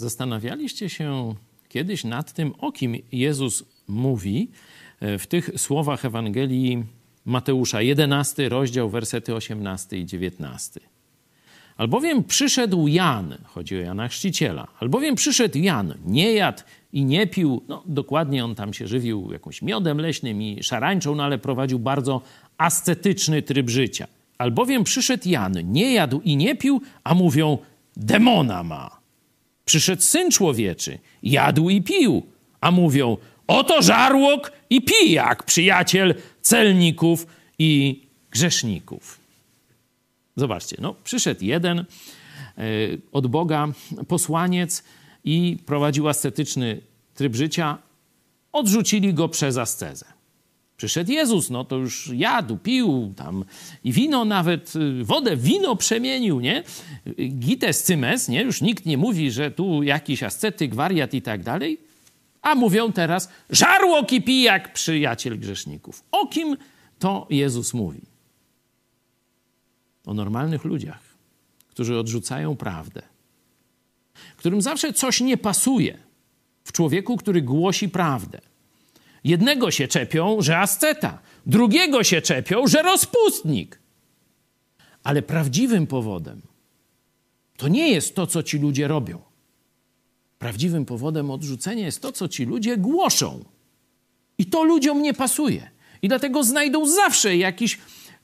Zastanawialiście się kiedyś nad tym, o kim Jezus mówi e, w tych słowach Ewangelii Mateusza, 11 rozdział, wersety 18 i 19. Albowiem przyszedł Jan, chodzi o Jana Chrzciciela, albowiem przyszedł Jan, nie jadł i nie pił, no dokładnie on tam się żywił jakimś miodem leśnym i szarańczą, no ale prowadził bardzo ascetyczny tryb życia. Albowiem przyszedł Jan, nie jadł i nie pił, a mówią, demona ma. Przyszedł Syn Człowieczy, jadł i pił, a mówią, oto żarłok i pijak, przyjaciel celników i grzeszników. Zobaczcie, no, przyszedł jeden e, od Boga posłaniec i prowadził ascetyczny tryb życia, odrzucili go przez ascezę. Przyszedł Jezus, no to już jadł, pił tam i wino nawet, y, wodę wino przemienił, nie? Gites cymes, nie? Już nikt nie mówi, że tu jakiś ascetyk, wariat i tak dalej. A mówią teraz, żarłok i pijak, przyjaciel grzeszników. O kim to Jezus mówi? O normalnych ludziach, którzy odrzucają prawdę, którym zawsze coś nie pasuje w człowieku, który głosi prawdę. Jednego się czepią, że asceta, drugiego się czepią, że rozpustnik. Ale prawdziwym powodem to nie jest to, co ci ludzie robią. Prawdziwym powodem odrzucenia jest to, co ci ludzie głoszą. I to ludziom nie pasuje. I dlatego znajdą zawsze jakiś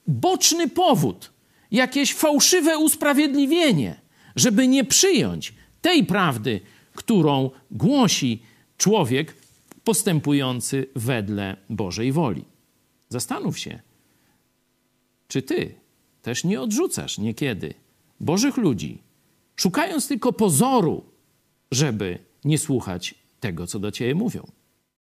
boczny powód, jakieś fałszywe usprawiedliwienie, żeby nie przyjąć tej prawdy, którą głosi człowiek postępujący wedle Bożej woli. Zastanów się, czy ty też nie odrzucasz niekiedy Bożych ludzi, szukając tylko pozoru, żeby nie słuchać tego, co do ciebie mówią.